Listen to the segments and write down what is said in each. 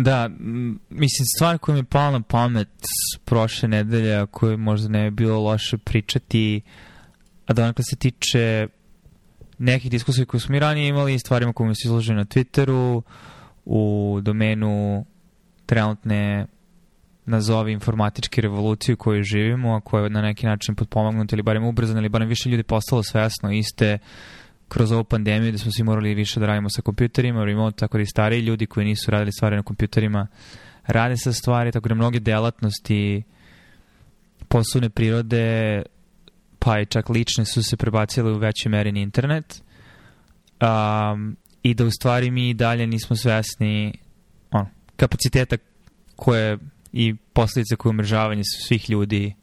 Da, mislim, stvar koja mi je pala na pamet prošle nedelje, a možda ne bi bilo loše pričati, a da donakle se tiče nekih diskusija koje smo mi ranije imali, stvarima koje su izložene na Twitteru, u domenu trenutne nazovi informatičke revoluciju koju živimo, a koja je na neki način potpomognuta ili barem ubrzana ili barem više ljudi postalo svesno iste kroz ovu pandemiju da smo svi morali više da radimo sa kompjuterima, remote, tako da i stariji ljudi koji nisu radili stvari na kompjuterima rade sa stvari, tako da mnoge delatnosti poslovne prirode pa i čak lične su se prebacile u većoj meri na internet um, i da u stvari mi dalje nismo svesni on, kapaciteta koje i posledice koje umržavanje svih ljudi uh,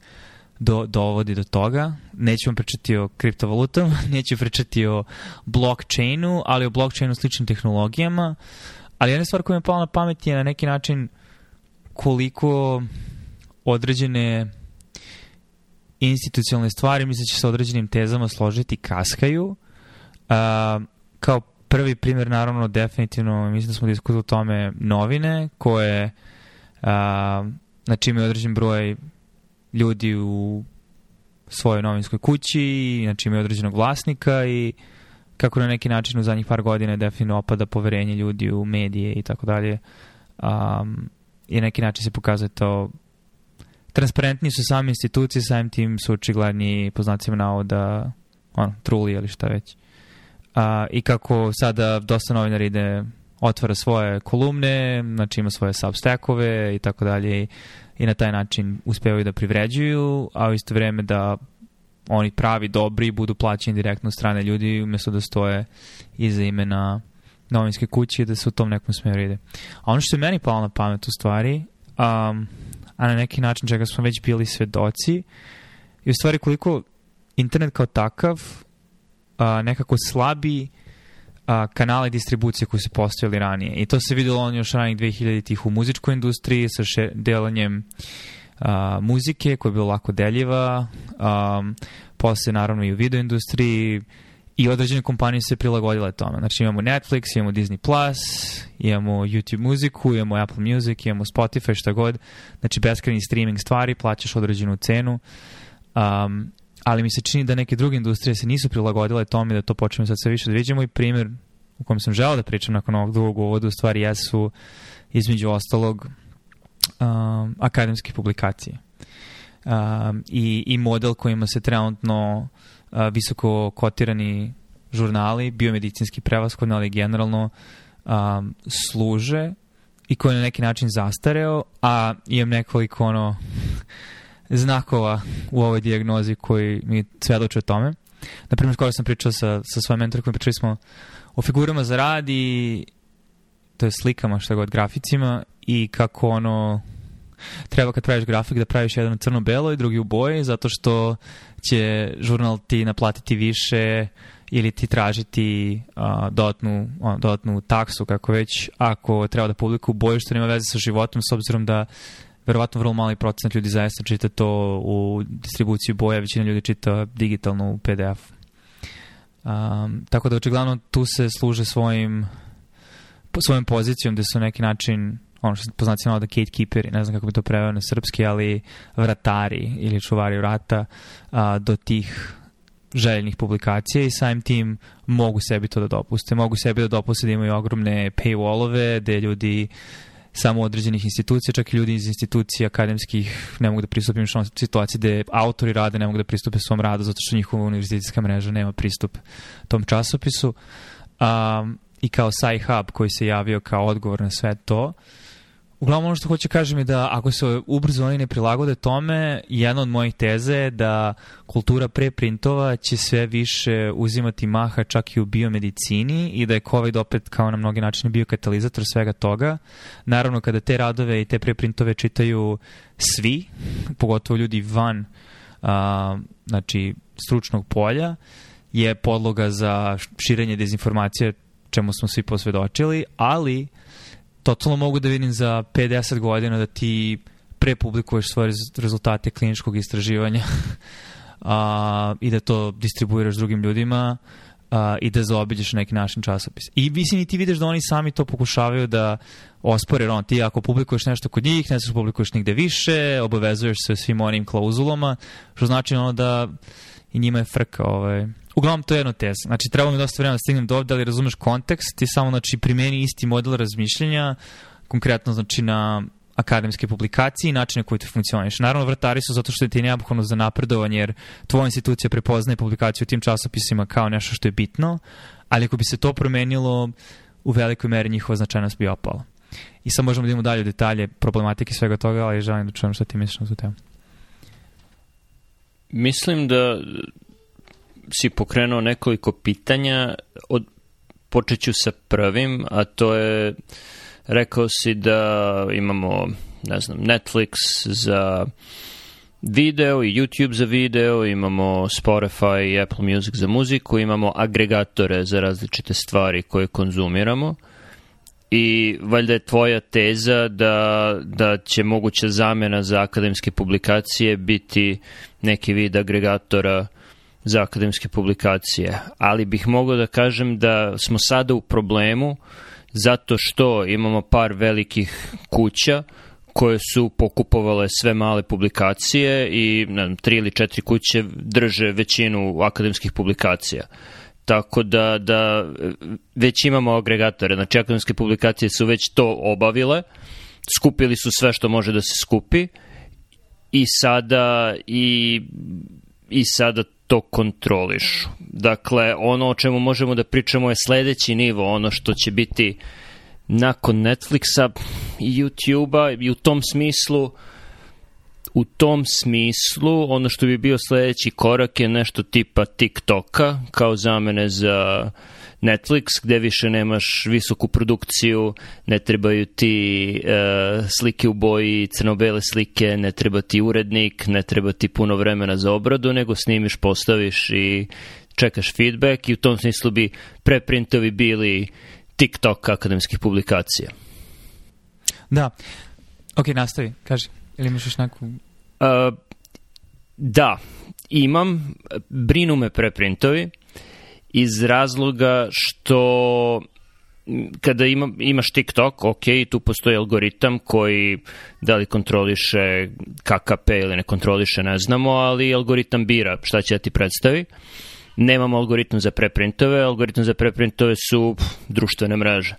do, dovodi do toga. Neću vam pričati o kriptovalutama, neću pričati o blockchainu, ali o blockchainu sličnim tehnologijama. Ali jedna stvar koja mi je pala na pamet je na neki način koliko određene institucionalne stvari, mislim da će se određenim tezama složiti, kaskaju. A, kao prvi primjer, naravno, definitivno, mislim da smo diskutovali o tome novine, koje a, znači čime je određen broj ljudi u svojoj novinskoj kući, znači imaju određenog vlasnika i kako na neki način u zadnjih par godina je definitivno opada poverenje ljudi u medije i tako dalje. Um, I na neki način se pokazuje to transparentni su same institucije, samim tim su očigledni poznacima navoda ono, truli ili šta već. A, I kako sada dosta novinar ide, otvara svoje kolumne, znači ima svoje substackove i tako dalje i i na taj način uspevaju da privređuju, a u isto vreme da oni pravi dobri budu plaćeni direktno strane ljudi umesto da stoje iza imena novinske kuće da se u tom nekom smeru ide. A ono što je meni palo na pamet u stvari, um, a na neki način čega smo već bili svedoci, i u stvari koliko internet kao takav a, nekako slabi uh, a, kanale distribucije koji su postojali ranije. I to se videlo on još ranih 2000-ih u muzičkoj industriji sa še, delanjem a, muzike koja je bila lako deljiva, a, posle naravno i u video industriji i određene kompanije se prilagodile tome. Znači imamo Netflix, imamo Disney+, Plus, imamo YouTube muziku, imamo Apple Music, imamo Spotify, šta god. Znači beskreni streaming stvari, plaćaš određenu cenu. Um, ali mi se čini da neke druge industrije se nisu prilagodile tome da to počnemo sad sve više da vidimo i primjer u kojem sam želao da pričam nakon ovog drugog uvoda u stvari jesu između ostalog um, akademske publikacije um, i, i model kojima se trenutno uh, visoko kotirani žurnali, biomedicinski prevaskodno, ali generalno um, služe i koji je na neki način zastareo, a imam nekoliko ono znakova u ovoj dijagnozi koji mi svedoče o tome. Naprimjer, kada sam pričao sa, sa svojim mentorkom, pričali smo o figurama za rad i to je slikama, što god, graficima i kako ono treba kad praviš grafik da praviš jedan crno-belo i drugi u boji zato što će žurnal ti naplatiti više ili ti tražiti a, dodatnu, a, dodatnu taksu kako već ako treba da publiku u boji što nema veze sa životom s obzirom da verovatno vrlo mali procenat ljudi zaista čita to u distribuciju boja, većina ljudi čita digitalno u PDF. Um, tako da očigledno tu se služe svojim svojom pozicijom gde da su neki način ono što se poznaci navode gatekeeperi, ne znam kako bi to preveo na srpski, ali vratari ili čuvari vrata a, do tih željenih publikacija i samim tim mogu sebi to da dopuste. Mogu sebi da dopuste da imaju ogromne paywallove, gde ljudi samo određenih institucija, čak i ljudi iz institucija akademskih ne mogu da pristupim u situaciji gde autori rade, ne mogu da pristupe svom radu zato što njihova univerzitetska mreža nema pristup tom časopisu. Um, I kao Sci-Hub koji se javio kao odgovor na sve to, uh, Uglavnom ono što hoću kažem je da ako se ubrzo oni ne prilagode tome, jedna od mojih teze je da kultura pre printova će sve više uzimati maha čak i u biomedicini i da je COVID opet kao na mnogi načine bio katalizator svega toga. Naravno kada te radove i te preprintove čitaju svi, pogotovo ljudi van a, znači, stručnog polja, je podloga za širenje dezinformacije čemu smo svi posvedočili, ali uh, totalno mogu da vidim za 50 godina da ti prepublikuješ svoje rezultate kliničkog istraživanja a, i da to distribuiraš drugim ljudima a, i da zaobiđeš neki našim časopis. I mislim i ti vidiš da oni sami to pokušavaju da ospore, on ti ako publikuješ nešto kod njih, ne znaš publikuješ nigde više, obavezuješ se svim onim klauzulama, što znači ono da i njima je frka ovaj, Uglavnom, to je jedno tez. Znači, treba mi dosta vremena da stignem do ovde, ali razumeš kontekst, i samo znači, primeni isti model razmišljenja, konkretno znači na akademske publikacije i načine koji ti funkcioniš. Naravno, vrtari su zato što ti je neophodno za napredovanje, jer tvoja institucija prepoznaje publikaciju u tim časopisima kao nešto što je bitno, ali ako bi se to promenilo, u velikoj meri njihova značajnost bi opala. I sad možemo da idemo dalje detalje problematike svega toga, ali želim da čujem šta ti misliš na tu temu. Mislim da si pokrenuo nekoliko pitanja, od, počet ću sa prvim, a to je, rekao si da imamo, ne znam, Netflix za video i YouTube za video, imamo Spotify i Apple Music za muziku, imamo agregatore za različite stvari koje konzumiramo i valjda je tvoja teza da, da će moguća zamena za akademske publikacije biti neki vid agregatora uh, za akademske publikacije, ali bih mogao da kažem da smo sada u problemu zato što imamo par velikih kuća koje su pokupovale sve male publikacije i ne znam, tri ili četiri kuće drže većinu akademskih publikacija. Tako da, da već imamo agregatore, znači akademske publikacije su već to obavile, skupili su sve što može da se skupi i sada i i sada to kontroliš. Dakle, ono o čemu možemo da pričamo je sledeći nivo, ono što će biti nakon Netflixa i youtube i u tom smislu u tom smislu ono što bi bio sledeći korak je nešto tipa TikToka kao zamene za uh, Netflix gde više nemaš visoku produkciju, ne trebaju ti uh, slike u boji, crno-bele slike, ne treba ti urednik, ne treba ti puno vremena za obradu, nego snimiš, postaviš i čekaš feedback i u tom smislu bi preprintovi bili TikTok akademskih publikacija. Da. Ok, nastavi, kaži. Ili imaš još neku... Uh, da, imam. Brinu me preprintovi. Uh, iz razloga što kada ima, imaš TikTok, ok, tu postoji algoritam koji da li kontroliše KKP ili ne kontroliše, ne znamo, ali algoritam bira šta će da ti predstavi. Nemamo algoritam za preprintove, algoritam za preprintove su pff, društvene mreže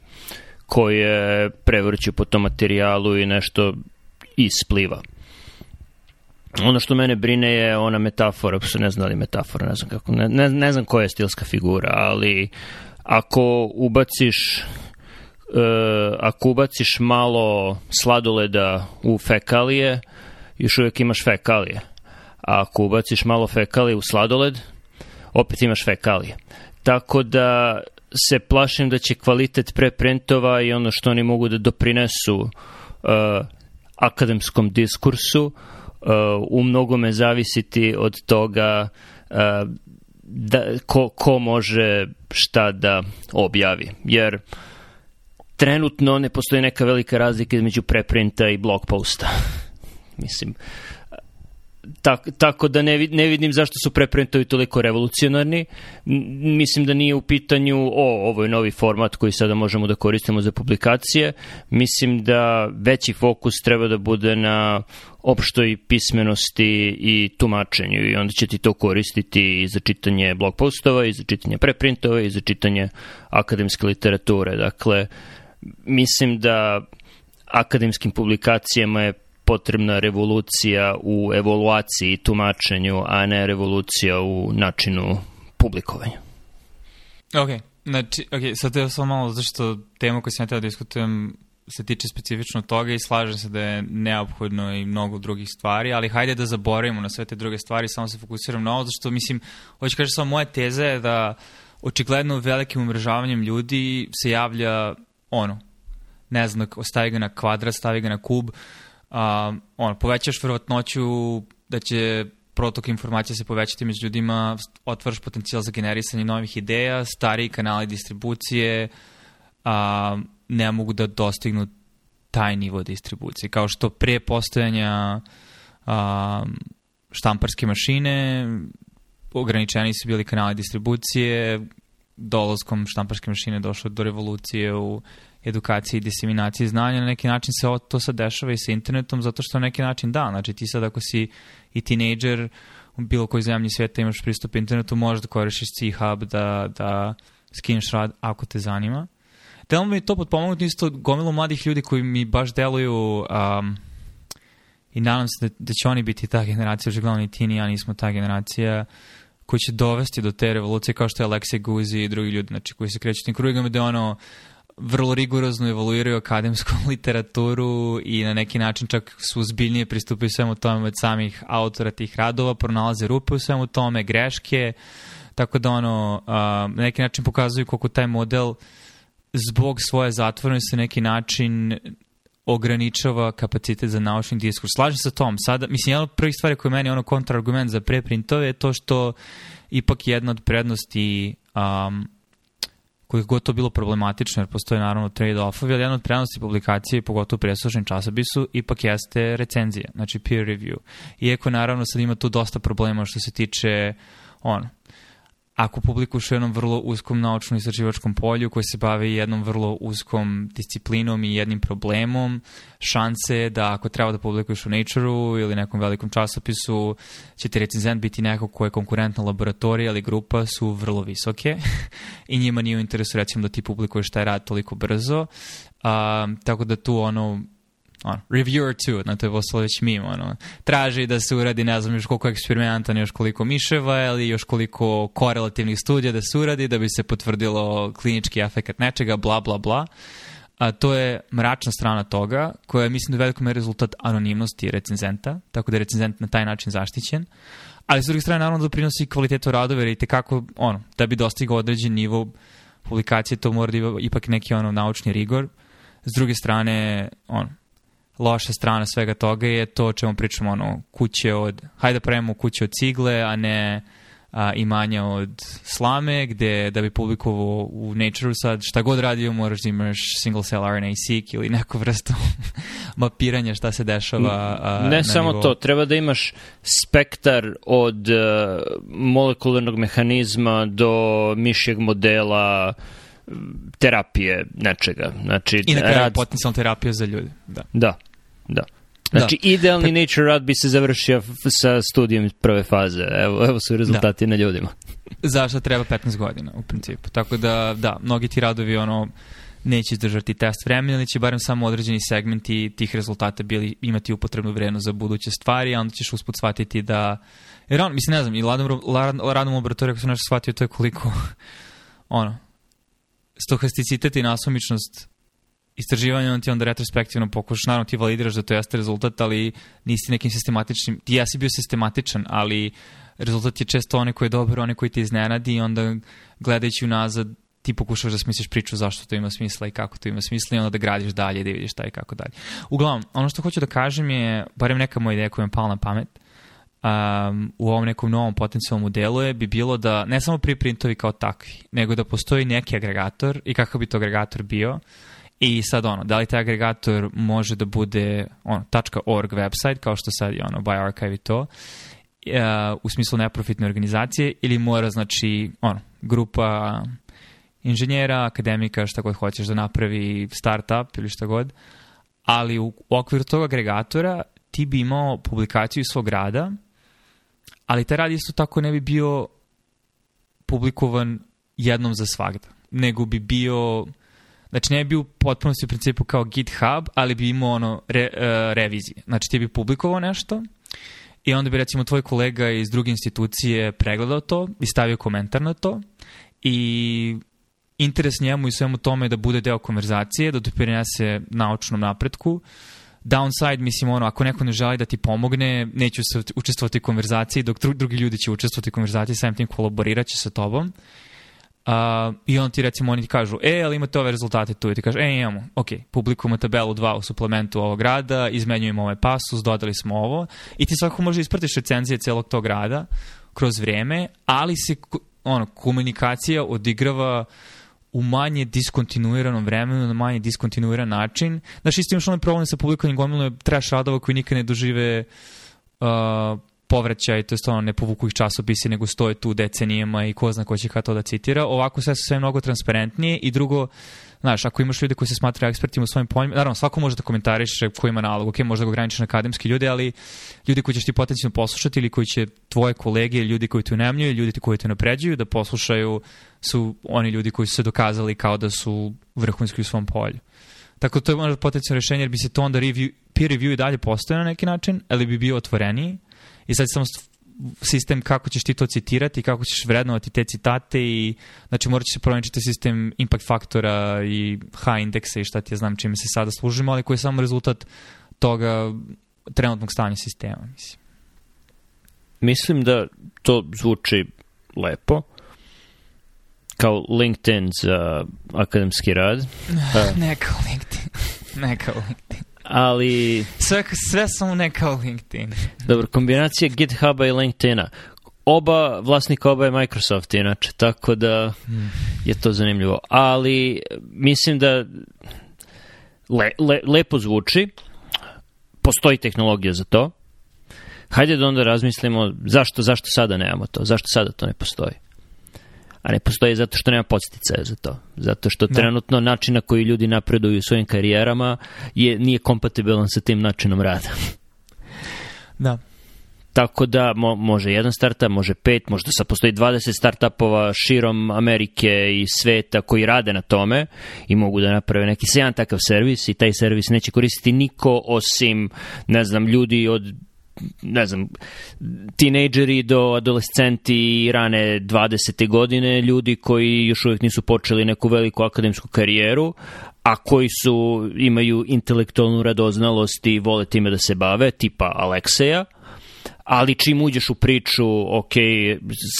koje prevrću po tom materijalu i nešto ispliva. Ono što mene brine je ona metafora, uopšte pa ne znam da li metafora, ne znam kako, ne, ne, ne znam koja je stilska figura, ali ako ubaciš e, ako ubaciš malo sladoleda u fekalije, još uvijek imaš fekalije. A ako ubaciš malo fekalije u sladoled, opet imaš fekalije. Tako da se plašim da će kvalitet preprintova i ono što oni mogu da doprinesu e, akademskom diskursu uh, Uh, u mnogome zavisiti od toga uh, da, ko, ko može šta da objavi. Jer trenutno ne postoji neka velika razlika između preprinta i blog posta. Mislim, uh, tak, tako da ne, ne vidim zašto su preprintovi toliko revolucionarni. Mislim da nije u pitanju o, ovo je novi format koji sada možemo da koristimo za publikacije. Mislim da veći fokus treba da bude na opštoj pismenosti i tumačenju i onda će ti to koristiti i za čitanje blog postova, i za čitanje preprintova, i za čitanje akademske literature. Dakle, mislim da akademskim publikacijama je potrebna revolucija u evoluaciji i tumačenju, a ne revolucija u načinu publikovanja. Ok, znači, okay, sad je samo malo zašto tema koju sam ja teo da diskutujem se tiče specifično toga i slažem se da je neophodno i mnogo drugih stvari, ali hajde da zaboravimo na sve te druge stvari, samo se fokusiram na ovo, zašto mislim, hoću kažem samo moja teza je da očigledno velikim umrežavanjem ljudi se javlja ono, ne znam, da stavi ga na kvadrat, stavi ga na kub, uh, um, ono, povećaš verovatnoću da će protok informacija se povećati među ljudima, otvaraš potencijal za generisanje novih ideja, stari kanali distribucije a, ne mogu da dostignu taj nivo distribucije. Kao što pre postojanja a, štamparske mašine ograničeni su bili kanali distribucije, dolazkom štamparske mašine došlo do revolucije u edukaciji i diseminaciji znanja, na neki način se to sad dešava i sa internetom, zato što na neki način da, znači ti sad ako si i tinejdžer u bilo kojoj zemlji sveta imaš pristup internetu, možeš da koristiš C-Hub, da, da skineš rad ako te zanima. Delom mi je to potpomognuto isto gomilo mladih ljudi koji mi baš deluju um, i nadam se da, da će oni biti ta generacija, očigledno ni ti ni ja nismo ta generacija koji će dovesti do te revolucije kao što je Alexei Guzi i drugi ljudi znači, koji se kreću tim krugama gde ono vrlo rigorozno evoluiraju akademsku literaturu i na neki način čak su zbiljnije pristupili svemu tome od samih autora tih radova, pronalaze rupe u svemu tome, greške, tako da ono, na neki način pokazuju koliko taj model zbog svoje zatvorenosti na neki način ograničava kapacitet za naučni diskurs. Slažem se tom. Sada, mislim, jedna od prvih stvari koje meni je ono kontrargument za preprintove je to što ipak jedna od prednosti um, kojih god to bilo problematično, jer postoje naravno trade-offovi, ali jedna od prednosti publikacije, pogotovo presušnim časopisu, ipak jeste recenzija, znači peer review. Iako naravno sad ima tu dosta problema što se tiče ono, ako publikuš u jednom vrlo uskom naučnom istraživačkom polju koji se bavi jednom vrlo uskom disciplinom i jednim problemom, šanse je da ako treba da publikuješ u Nature-u ili nekom velikom časopisu, će ti recenzent biti neko koje je konkurentna laboratorija ili grupa su vrlo visoke i njima nije u interesu recimo da ti publikuješ taj rad toliko brzo. Um, tako da tu ono on, reviewer 2, na to je postalo već mim, ono, traži da se uradi, ne znam, još koliko eksperimenta, još koliko miševa, ali još koliko korelativnih studija da se uradi, da bi se potvrdilo klinički efekt nečega, bla, bla, bla. A to je mračna strana toga, koja je, mislim, da velikom je rezultat anonimnosti recenzenta, tako da je recenzent na taj način zaštićen. Ali, s druge strane, naravno, doprinosi kvalitetu radova, jer i tekako, ono, da bi dostigao određen nivo publikacije, to mora da ipak neki, ono, naučni rigor. S druge strane, ono, loša strana svega toga je to o čemu pričamo, ono, kuće od, hajde da pravimo kuće od cigle, a ne a, imanja od slame, gde da bi publikovao u Nature-u sad šta god radio moraš da imaš single cell RNA-seq ili neku vrstu mapiranja šta se dešava a, Ne samo nivou. to, treba da imaš spektar od uh, molekularnog mehanizma do mišjeg modela uh, terapije nečega. Znači, I na kraju rad... potencijalna terapija za ljude. Da, da. da. Znači, da. idealni pa- nature rad bi se završio sa studijem prve faze. Evo, evo su rezultati da. na ljudima. Zašto treba 15 godina, u principu. Tako da, da, mnogi ti radovi, ono, neće izdržati test vremena, ali će barem samo određeni segmenti tih rezultata bili imati upotrebnu vrednost za buduće stvari, a onda ćeš usput shvatiti da... Jer on, mislim, ne znam, i radom, radom laboratorija, ako sam nešto shvatio, to je koliko, ono, stohasticitet i nasumičnost istraživanja, on ti onda retrospektivno pokušaš, naravno ti validiraš da to jeste rezultat, ali nisi nekim sistematičnim, ti jesi bio sistematičan, ali rezultat je često onaj koji je dobar, onaj koji ti iznenadi i onda gledajući unazad ti pokušavaš da smisliš priču zašto to ima smisla i kako to ima smisla i onda da gradiš dalje, da vidiš šta i kako dalje. Uglavnom, ono što hoću da kažem je, barem neka moja ideja koja mi je pala na pamet, um, u ovom nekom novom potencijalnom modelu je bi bilo da ne samo preprintovi kao takvi, nego da postoji neki agregator i kakav bi to agregator bio i sad ono, da li taj agregator može da bude ono, .org website kao što sad je ono BioArchive i to uh, u smislu neprofitne organizacije ili mora znači ono, grupa inženjera, akademika, šta god hoćeš da napravi startup ili šta god, ali u, u okviru tog agregatora ti bi imao publikaciju svog rada ali taj rad isto tako ne bi bio publikovan jednom za svagda, nego bi bio Znači, ne bi bio potpuno u principu kao GitHub, ali bi imao ono, re, uh, revizije. Znači, ti bi publikovao nešto i onda bi, recimo, tvoj kolega iz druge institucije pregledao to i stavio komentar na to i interes njemu i svemu tome da bude deo konverzacije, da doprinese naučnom napretku, uh, downside, mislim, ono, ako neko ne želi da ti pomogne, neću se učestvovati u konverzaciji, dok drugi ljudi će učestvovati u konverzaciji, samim tim kolaborirat će sa tobom. Uh, I on ti recimo, oni ti kažu, e, ali imate ove rezultate tu, i ti kažu, e, imamo, ok, publikujemo tabelu 2 u suplementu ovog rada, izmenjujemo ovaj pasus, dodali smo ovo, i ti svako može ispratiš recenzije celog tog rada kroz vreme, ali se, ono, komunikacija odigrava uh, u manje diskontinuiranom vremenu, na manje diskontinuiran način. Znaš, isto imaš onaj problem sa publikovanjem gomilno trash radova koji nikad ne dožive uh, povraćaj, to je ono, ne povuku ih časopisi, nego stoje tu decenijama i ko zna ko će kada to da citira. Ovako sve su sve mnogo transparentnije i drugo, uh, znaš, ako imaš ljude koji se smatraju ekspertima u svojim pojmima, naravno, svako može da komentariše ko ima nalog, ok, možda ga ograničiš na akademski ljude, ali ljudi koji ćeš ti potencijalno poslušati ili koji će tvoje kolege ili ljudi koji te unemljuju, ljudi koji te napređuju da poslušaju su oni ljudi koji su se dokazali kao da su vrhunski u svom polju. Tako to je možda potencijalno rešenje jer bi se to onda review, peer review i dalje postoje na neki način, ali bi bio otvoreniji i sad samo sistem kako ćeš ti to citirati, kako ćeš vrednovati te citate i znači morat će se promeniti čitav sistem impact faktora i high indeksa i šta ti ja znam čime se sada služimo, ali koji je samo rezultat toga trenutnog stanja sistema, mislim. Mislim da to zvuči lepo kao LinkedIn za akademski rad. Pa- Neka LinkedIn. Neka LinkedIn ali... Sve, sve samo ne kao LinkedIn. Dobro, kombinacija GitHuba i LinkedIna. Oba, vlasnik oba je Microsoft inače, tako da je to zanimljivo. Ali mislim da le, le, lepo zvuči, postoji tehnologija za to. Hajde da onda razmislimo zašto, zašto sada nemamo to, zašto sada to ne postoji a ne postoje zato što nema podsticaja za to. Zato što da. trenutno način na koji ljudi napreduju u svojim karijerama je, nije kompatibilan sa tim načinom rada. da. Tako da mo, može jedan startup, može pet, možda sad postoji 20 startupova širom Amerike i sveta koji rade na tome i mogu da naprave neki sjajan takav servis i taj servis neće koristiti niko osim, ne znam, ljudi od ne znam, tinejdžeri do adolescenti rane 20. godine, ljudi koji još uvijek nisu počeli neku veliku akademsku karijeru, a koji su, imaju intelektualnu radoznalost i vole time da se bave, tipa Alekseja, ali čim uđeš u priču, ok,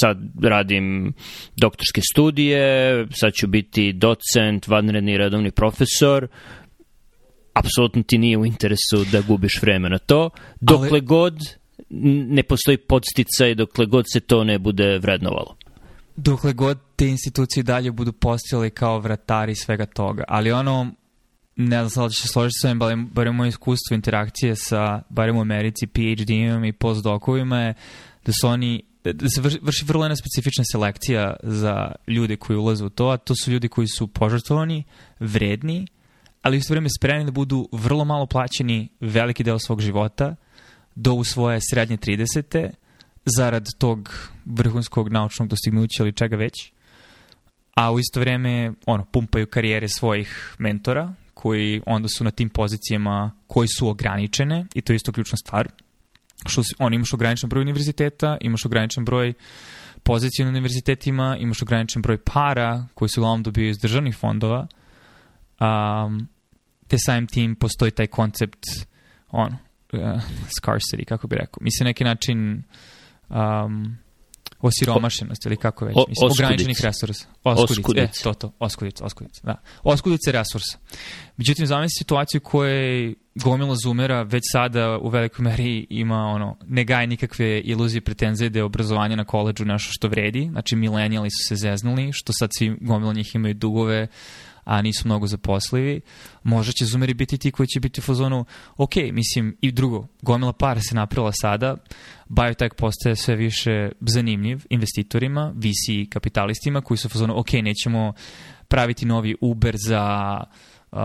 sad radim doktorske studije, sad ću biti docent, vanredni redovni profesor, apsolutno ti nije u interesu da gubiš vreme na to, dokle Ali... god ne postoji podsticaj, dokle god se to ne bude vrednovalo. Dokle god te institucije dalje budu postojali kao vratari svega toga. Ali ono, ne znam sad će složiti s ovim, barem, barem moje iskustvo interakcije sa, barem u Americi, PhD-im i postdokovima je da su oni da se vrši, vrlo jedna specifična selekcija za ljude koji ulaze u to, a to su ljudi koji su požrtovani, vredni, ali isto vrijeme spremni da budu vrlo malo plaćeni veliki deo svog života do u svoje srednje 30. zarad tog vrhunskog naučnog dostignuća ili čega već. A u isto vreme ono, pumpaju karijere svojih mentora koji onda su na tim pozicijama koji su ograničene i to je isto ključna stvar. Što si, on imaš ograničen broj univerziteta, imaš ograničen broj pozicija na univerzitetima, imaš ograničen broj para koji se uglavnom dobiju iz državnih fondova – Um, te samim tim postoji taj koncept on, uh, scarcity, kako bi rekao. Mislim, neki način um, osiromašenosti ili kako već. Mislim, ograničenih resursa. Oskudice. E, to, to. oskudice, oskudice, Da. Oskudice resursa. Međutim, zamisli situaciju kojoj gomila zumera već sada u velikoj meri ima ono, ne gaj nikakve iluzije, pretenzije da je obrazovanje na koleđu nešto što vredi. Znači, milenijali su se zeznuli, što sad svi gomila njih imaju dugove, a nisu mnogo zaposlivi, možda će zoomeri biti ti koji će biti u fazonu, ok, mislim, i drugo, gomila para se napravila sada, biotech postaje sve više zanimljiv investitorima, VC kapitalistima koji su u fazonu, ok, nećemo praviti novi Uber za uh,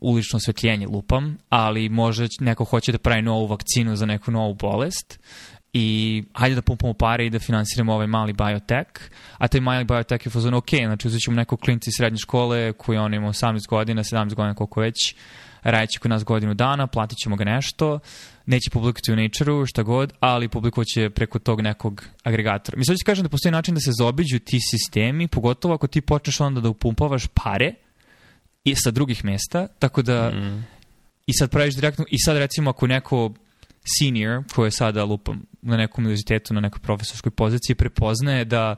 ulično osvetljenje lupam, ali možda neko hoće da pravi novu vakcinu za neku novu bolest, uh, i hajde da pumpamo pare i da finansiramo ovaj mali biotek, a taj mali biotek je fazon, ok, znači uzet ćemo nekog klinca iz srednje škole koji on ima 18 godina, 17 godina, koliko već, radit kod nas godinu dana, platit ćemo ga nešto, neće publikovati u Nature-u, šta god, ali će preko tog nekog agregatora. Mislim, ću kažem da postoji način da se zobiđu ti sistemi, pogotovo ako ti počneš onda da upumpavaš pare i sa drugih mesta, tako da mm. i sad praviš direktno, i sad recimo ako neko senior, koji je sada lupom na nekom univerzitetu, na nekoj profesorskoj poziciji, prepoznaje da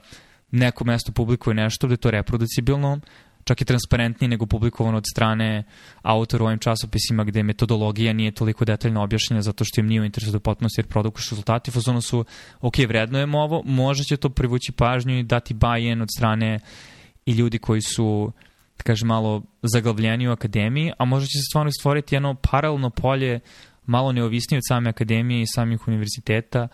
neko mesto publikuje nešto gde je to reproducibilno, čak i transparentnije nego publikovano od strane autora u ovim časopisima gde metodologija nije toliko detaljno objašnjena zato što im nije u interesu da potpunosti jer produkuš rezultati. Fazonu su, ok, vrednujemo ovo, možda će to privući pažnju i dati buy-in od strane i ljudi koji su da kažem malo zaglavljeni u akademiji, a možda će se stvarno stvoriti jedno paralelno polje malo neovisniji od same akademije i samih univerziteta,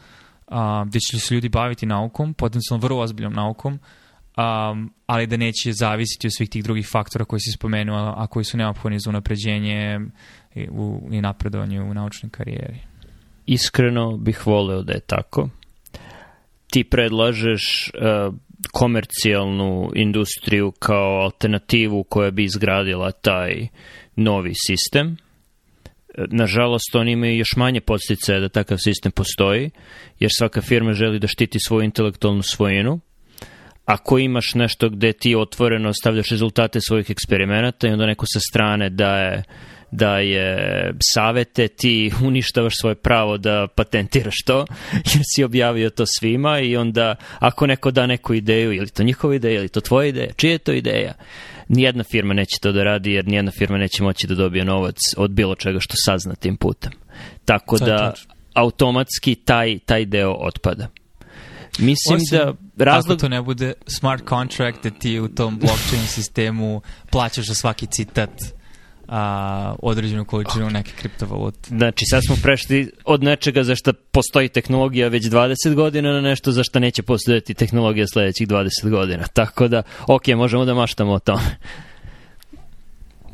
a, gde će se ljudi baviti naukom, potencijalno vrlo ozbiljnom naukom, um, ali da neće zavisiti od svih tih drugih faktora koji si spomenuo, a koji su neophodni za unapređenje i, u, i napredovanje u naučnoj karijeri. Iskreno bih voleo da je tako. Ti predlažeš uh, komercijalnu industriju kao alternativu koja bi izgradila taj novi sistem – nažalost, oni imaju još manje podsticaja da takav sistem postoji, jer svaka firma želi da štiti svoju intelektualnu svojinu, ako imaš nešto gde ti otvoreno stavljaš rezultate svojih eksperimenata i onda neko sa strane daje da je savete, ti uništavaš svoje pravo da patentiraš to, jer si objavio to svima i onda ako neko da neku ideju, ili to njihova ideja, ili to tvoja ideja, čije je to ideja, Nijedna firma neće to da radi jer nijedna firma neće moći da dobije novac od bilo čega što sazna tim putem. Tako da automatski taj, taj deo otpada. Mislim Osim, da razlog... Ako to ne bude smart contract da ti u tom blockchain sistemu plaćaš za svaki citat a, određenu količinu okay. neke kriptovalute. Znači, sad smo prešli od nečega za što postoji tehnologija već 20 godina na nešto za što neće postojati tehnologija sledećih 20 godina. Tako da, ok, možemo da maštamo o tome.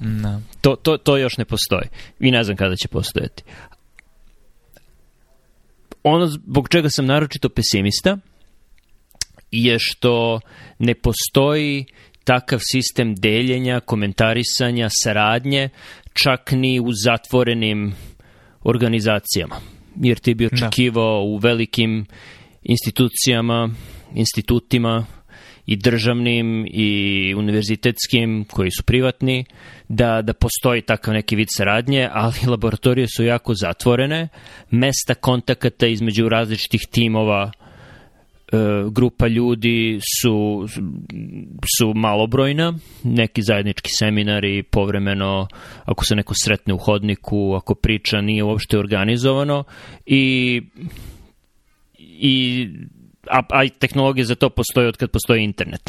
No. Da. To, to, to još ne postoji. I ne znam kada će postojati. Ono zbog čega sam naročito pesimista je što ne postoji uh, takav sistem deljenja, komentarisanja, saradnje, čak ni u zatvorenim organizacijama. Jer ti bi da. očekivao da. u velikim institucijama, institutima i državnim i univerzitetskim koji su privatni da da postoji takav neki vid saradnje, ali laboratorije su jako zatvorene, mesta kontakata između različitih timova uh, E, grupa ljudi su, su malobrojna, neki zajednički seminari povremeno, ako se neko sretne u hodniku, ako priča nije uopšte organizovano i, i a, a tehnologije za to postoje od kad postoji internet.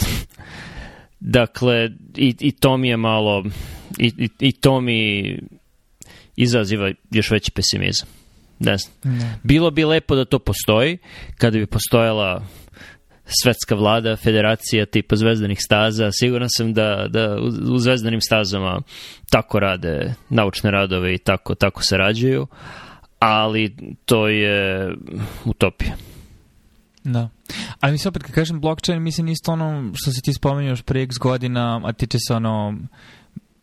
dakle, i, i to mi je malo, i, i, i to mi izaziva još veći pesimizam. Ne znam. Ne. Bilo bi lepo da to postoji, kada bi postojala svetska vlada, federacija tipa zvezdanih staza, siguran sam da, da u zvezdanim stazama tako rade naučne radove i tako, tako sarađuju, ali to je utopija. Da. Ali mislim opet, kad kažem blockchain, mislim isto ono što se ti spomenuo još pre x godina, a tiče se ono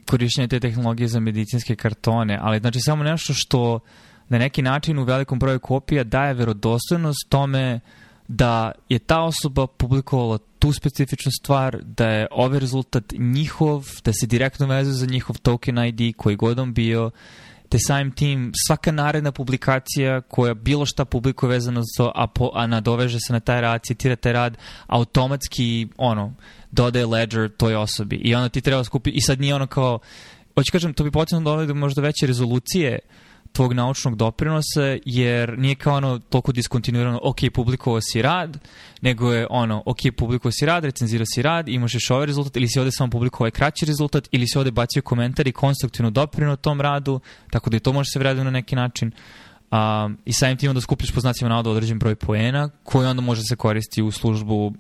korišćenja te tehnologije za medicinske kartone, ali znači samo nešto što uh, na neki način u velikom broju kopija daje verodostojnost tome da je ta osoba publikovala tu specifičnu stvar, da je ovaj rezultat njihov, da se direktno vezuje za njihov token ID koji god on bio, te samim tim svaka naredna publikacija koja bilo šta publikuje vezano za to, a, po, a nadoveže se na taj rad, citira taj rad, automatski ono, dodaje ledger toj osobi. I onda ti treba skupiti, i sad nije ono kao, hoću kažem, to bi potrebno dodali do možda veće rezolucije uh, tvog naučnog doprinosa, jer nije kao ono toliko diskontinuirano, ok, publikovao si rad, nego je ono, ok, publikovao si rad, recenzirao si rad, imaš još ovaj rezultat, ili si ovde samo publikovao ovaj kraći rezultat, ili si ovde bacio komentar i konstruktivno doprinuo tom radu, tako da i to može se vrediti na neki način. Um, I samim tim onda skupljaš po znacima navoda određen broj poena, koji onda može se koristi u službu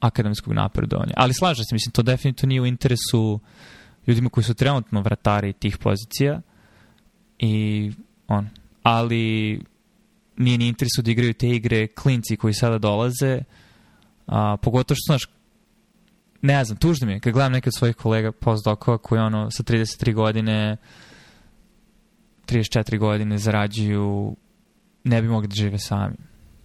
akademskog napredovanja. Ali slažem se, mislim, to definitivno nije u interesu ljudima koji su trenutno vratari tih pozicija, i on. Ali nije ni interesu da igraju te igre klinci koji sada dolaze, a, pogotovo što, znaš, ne znam, tužno mi je kad gledam neke od svojih kolega postdokova koji ono sa 33 godine 34 godine zarađuju ne bi mogli da žive sami.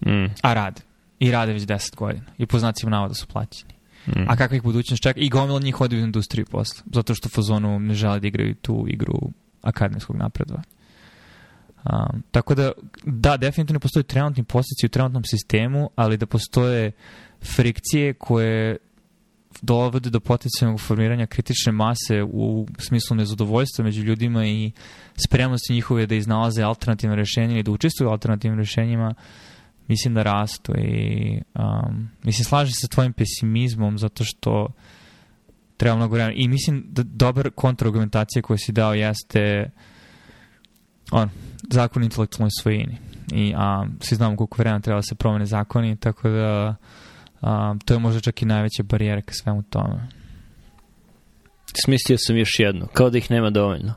Mm. A rade. I rade već 10 godina. I po znacima navoda su plaćeni. Mm. A kakva ih budućnost čeka? I gomila njih odi u industriju posle. Zato što fazonu ne žele da igraju tu igru akademskog napredovanja. Um, tako da, da, definitivno postoji trenutni posljedici u trenutnom sistemu, ali da postoje frikcije koje dovode do potencijalnog formiranja kritične mase u smislu nezadovoljstva među ljudima i spremnosti njihove da iznalaze alternativne rešenja ili da učestvuju u alternativnim rešenjima, mislim da rastu i um, mislim slažem se s tvojim pesimizmom zato što uh, treba mnogo vremena. I mislim da dobar kontraargumentacija koju si dao jeste on, zakon intelektualnoj svojini. I a, svi znamo koliko vremena treba da se promene zakoni, tako da a, to je možda čak i najveća barijera ka svemu tome. Smislio sam još jedno, kao da ih nema dovoljno.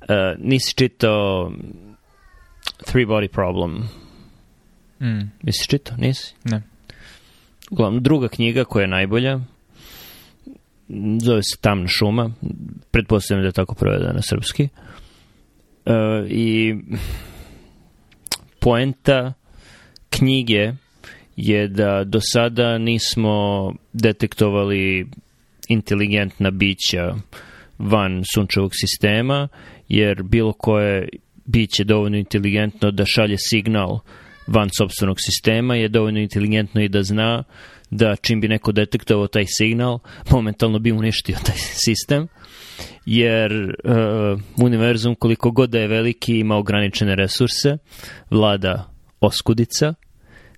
Uh, nisi čitao Three Body Problem. Mm. Jesi čitao? Nisi? Ne. Uglavnom, druga knjiga koja je najbolja, zove se Tamna šuma, pretpostavljam da je tako prevedena na srpski. E, I poenta knjige je da do sada nismo detektovali inteligentna bića van sunčevog sistema, jer bilo koje biće dovoljno inteligentno da šalje signal van sobstvenog sistema je dovoljno inteligentno i da zna uh, da čim bi neko detektovao taj signal, momentalno bi uništio taj sistem, jer uh, univerzum koliko god da je veliki ima ograničene resurse, vlada oskudica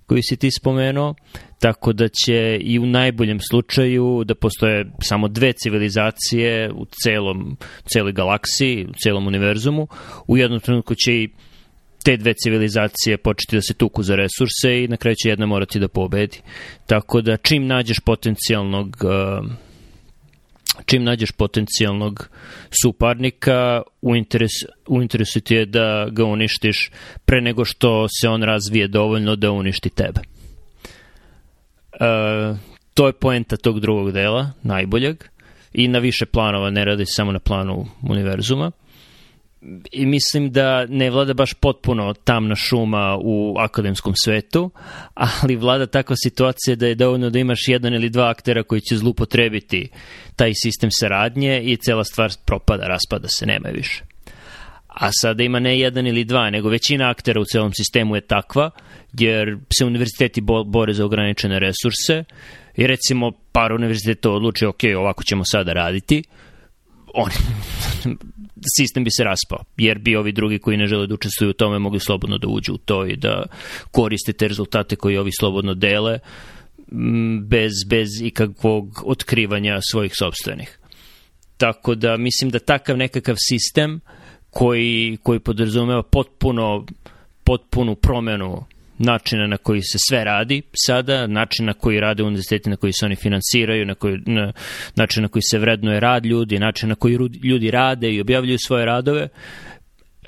koju si ti spomenuo, tako da će i u najboljem slučaju da postoje samo dve civilizacije u celom, celoj galaksiji, u celom univerzumu, u jednom trenutku će i te dve civilizacije početi da se tuku za resurse i na kraju će jedna morati da pobedi. Tako da čim nađeš potencijalnog um, čim nađeš potencijalnog suparnika, u, interes, u interesu ti je da ga uništiš pre nego što se on razvije dovoljno da uništi tebe. Uh, to je poenta tog drugog dela, najboljeg, i na više planova, ne radi samo na planu univerzuma i mislim da ne vlada baš potpuno tamna šuma u akademskom svetu, ali vlada takva situacija da je dovoljno da imaš jedan ili dva aktera koji će zlupotrebiti taj sistem saradnje i cela stvar propada, raspada se, nema više. A sada ima ne jedan ili dva, nego većina aktera u celom sistemu je takva, jer se univerziteti bore za ograničene resurse i recimo par univerziteta odluči, ok, ovako ćemo sada raditi, on, sistem bi se raspao, jer bi ovi drugi koji ne žele da učestvuju u tome mogli slobodno da uđu u to i da koriste te rezultate koji ovi slobodno dele bez, bez ikakvog otkrivanja svojih sobstvenih. Tako da mislim da takav nekakav sistem koji, koji podrazumeva potpuno potpunu promenu načina na koji se sve radi sada, načina na koji rade univerziteti, na koji se oni finansiraju, na koji, na, način na koji se vrednuje rad ljudi, način na koji ljudi rade i objavljuju svoje radove,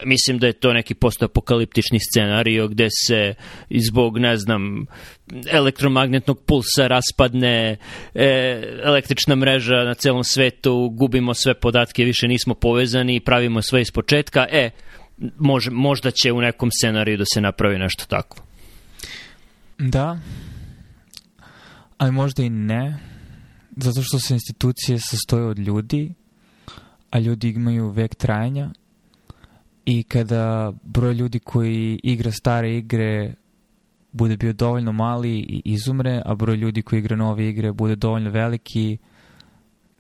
mislim da je to neki postapokaliptični scenario gde se zbog, ne znam, elektromagnetnog pulsa raspadne e, električna mreža na celom svetu, gubimo sve podatke, više nismo povezani i pravimo sve iz početka, e, može, možda će u nekom scenariju da se napravi nešto tako. Da, ali možda i ne, zato što se institucije sastoje od ljudi, a ljudi imaju vek trajanja i kada broj ljudi koji igra stare igre bude bio dovoljno mali i izumre, a broj ljudi koji igra nove igre bude dovoljno veliki,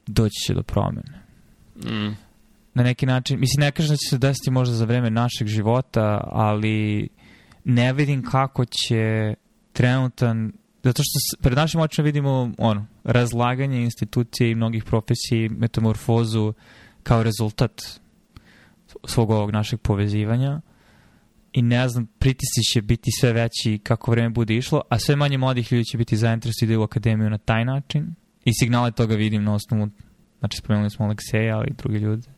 doći će do promene. Mm. Na neki način, mislim, ne kažem da će se desiti možda za vreme našeg života, ali ne vidim kako će trenutan, zato što pred našim očima vidimo ono, razlaganje institucije i mnogih profesiji, metamorfozu kao rezultat svog ovog našeg povezivanja i ne znam, pritisci će biti sve veći kako vreme bude išlo, a sve manje mladih ljudi će biti zainteresni da u akademiju na taj način i signale toga vidim na osnovu, znači spomenuli smo Alekseja, ali i druge ljude.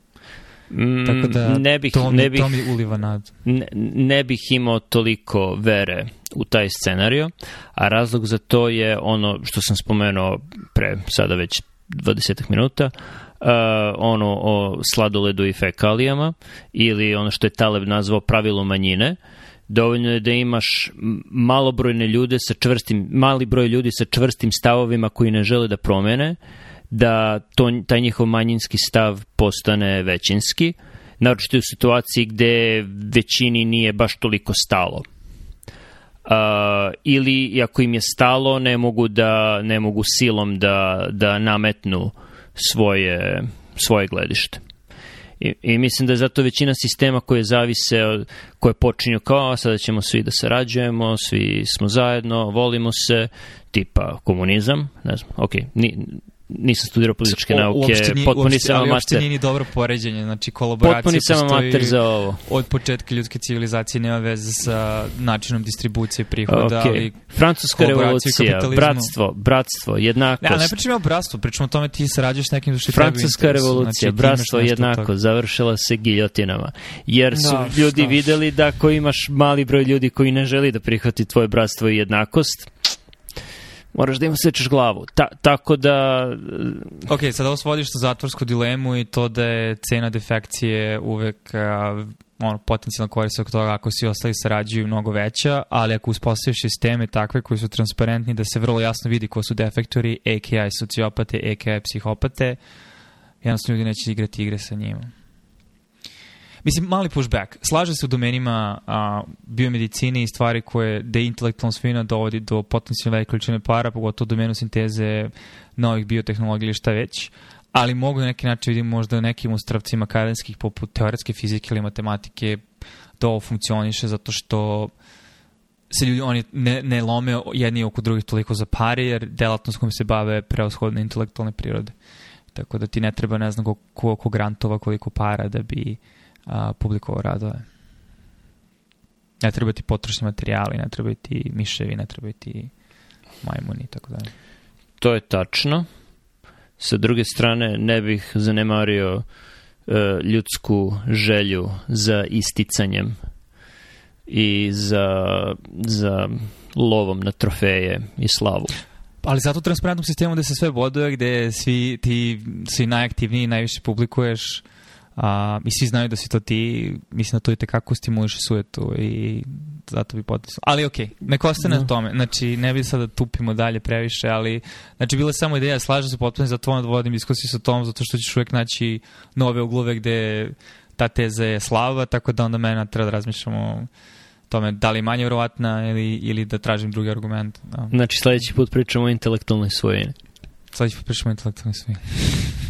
Mm, Tako da ne bih, to, ne bih, to mi uliva nadu. Ne, ne bih imao toliko vere u taj scenario, a razlog za to je ono što sam spomenuo pre sada već 20 minuta, uh, ono o sladoledu i fekalijama ili ono što je Taleb nazvao pravilo manjine, dovoljno je da imaš malobrojne ljude sa čvrstim, mali broj ljudi sa čvrstim stavovima koji ne žele da promene, uh, da to, taj njihov manjinski stav postane većinski, naročito u situaciji gde većini nije baš toliko stalo. Uh, ili ako im je stalo ne mogu da ne mogu silom da, da nametnu svoje, svoje gledište. I, I mislim da je zato većina sistema koje zavise, od, koje počinju kao sada ćemo svi da sarađujemo, svi smo zajedno, volimo se, tipa komunizam, ne znam, ok, ni, nisam studirao političke o, nauke, nije, potpuni uopšte, sam amater. Ali uopšte nije ni dobro poređenje, znači kolaboracija potpuni sam amater za ovo. Od početka ljudske civilizacije nema veze sa načinom distribucije prihoda, okay. ali Francuska revolucija, bratstvo, bratstvo, jednakost. Ne, ne pričamo o bratstvu, pričamo o tome ti sarađuješ nekim što Francuska znači, revolucija, znači, bratstvo, jednakost, završila se giljotinama. Jer su da, ljudi videli da ako imaš mali broj ljudi koji ne želi da prihvati tvoje bratstvo i jednakost, moraš da im sečeš glavu. Ta, tako da... Ok, sad ovo svodiš na zatvorsku dilemu i to da je cena defekcije uvek a, ono, potencijalna korist od toga ako svi ostali sarađuju mnogo veća, ali ako uspostaviš sisteme takve koji su transparentni da se vrlo jasno vidi ko su defektori, a.k.a. sociopate, a.k.a. psihopate, jednostavno ljudi neće igrati igre sa njima. Mislim, mali pushback. Slaže se u domenima a, biomedicine i stvari koje de intelektualna svina dovodi do potencijalne velike količine para, pogotovo u domenu sinteze novih biotehnologija ili šta već ali mogu na neki način vidim možda nekim ustravcima kadenskih poput teoretske fizike ili matematike to da funkcioniše zato što se ljudi oni ne, ne lome jedni oko drugih toliko za pare jer delatnost kojom se bave preoshodne intelektualne prirode. Tako da ti ne treba ne znam koliko, koliko grantova, koliko para da bi uh, a, publikovao radove. Ne treba ti potrošni materijali, ne treba ti miševi, ne treba ti majmuni i tako dalje. To je tačno. Sa druge strane, ne bih zanemario e, ljudsku želju za isticanjem i za, za lovom na trofeje i slavu. Ali zato u transparentnom sistemu gde se sve boduje, gde svi ti si najaktivniji, najviše publikuješ, a, i svi znaju da si to ti, mislim da to i tekako stimuliše sujetu i zato bi potisnuo. Ali okej, okay, nek ostane no. na da. tome. Znači, ne bi sada da tupimo dalje previše, ali znači, bila je samo ideja, slažem se potpuno, zato vam vodim diskusiju sa tom, zato što ćeš uvek naći nove uglove gde ta teza je slava, tako da onda mene treba da razmišljamo tome da li manje verovatna ili, ili da tražim drugi argument. Da. Znači, sledeći put pričamo o intelektualnoj svojini. Sledeći put pričamo o intelektualnoj svojini.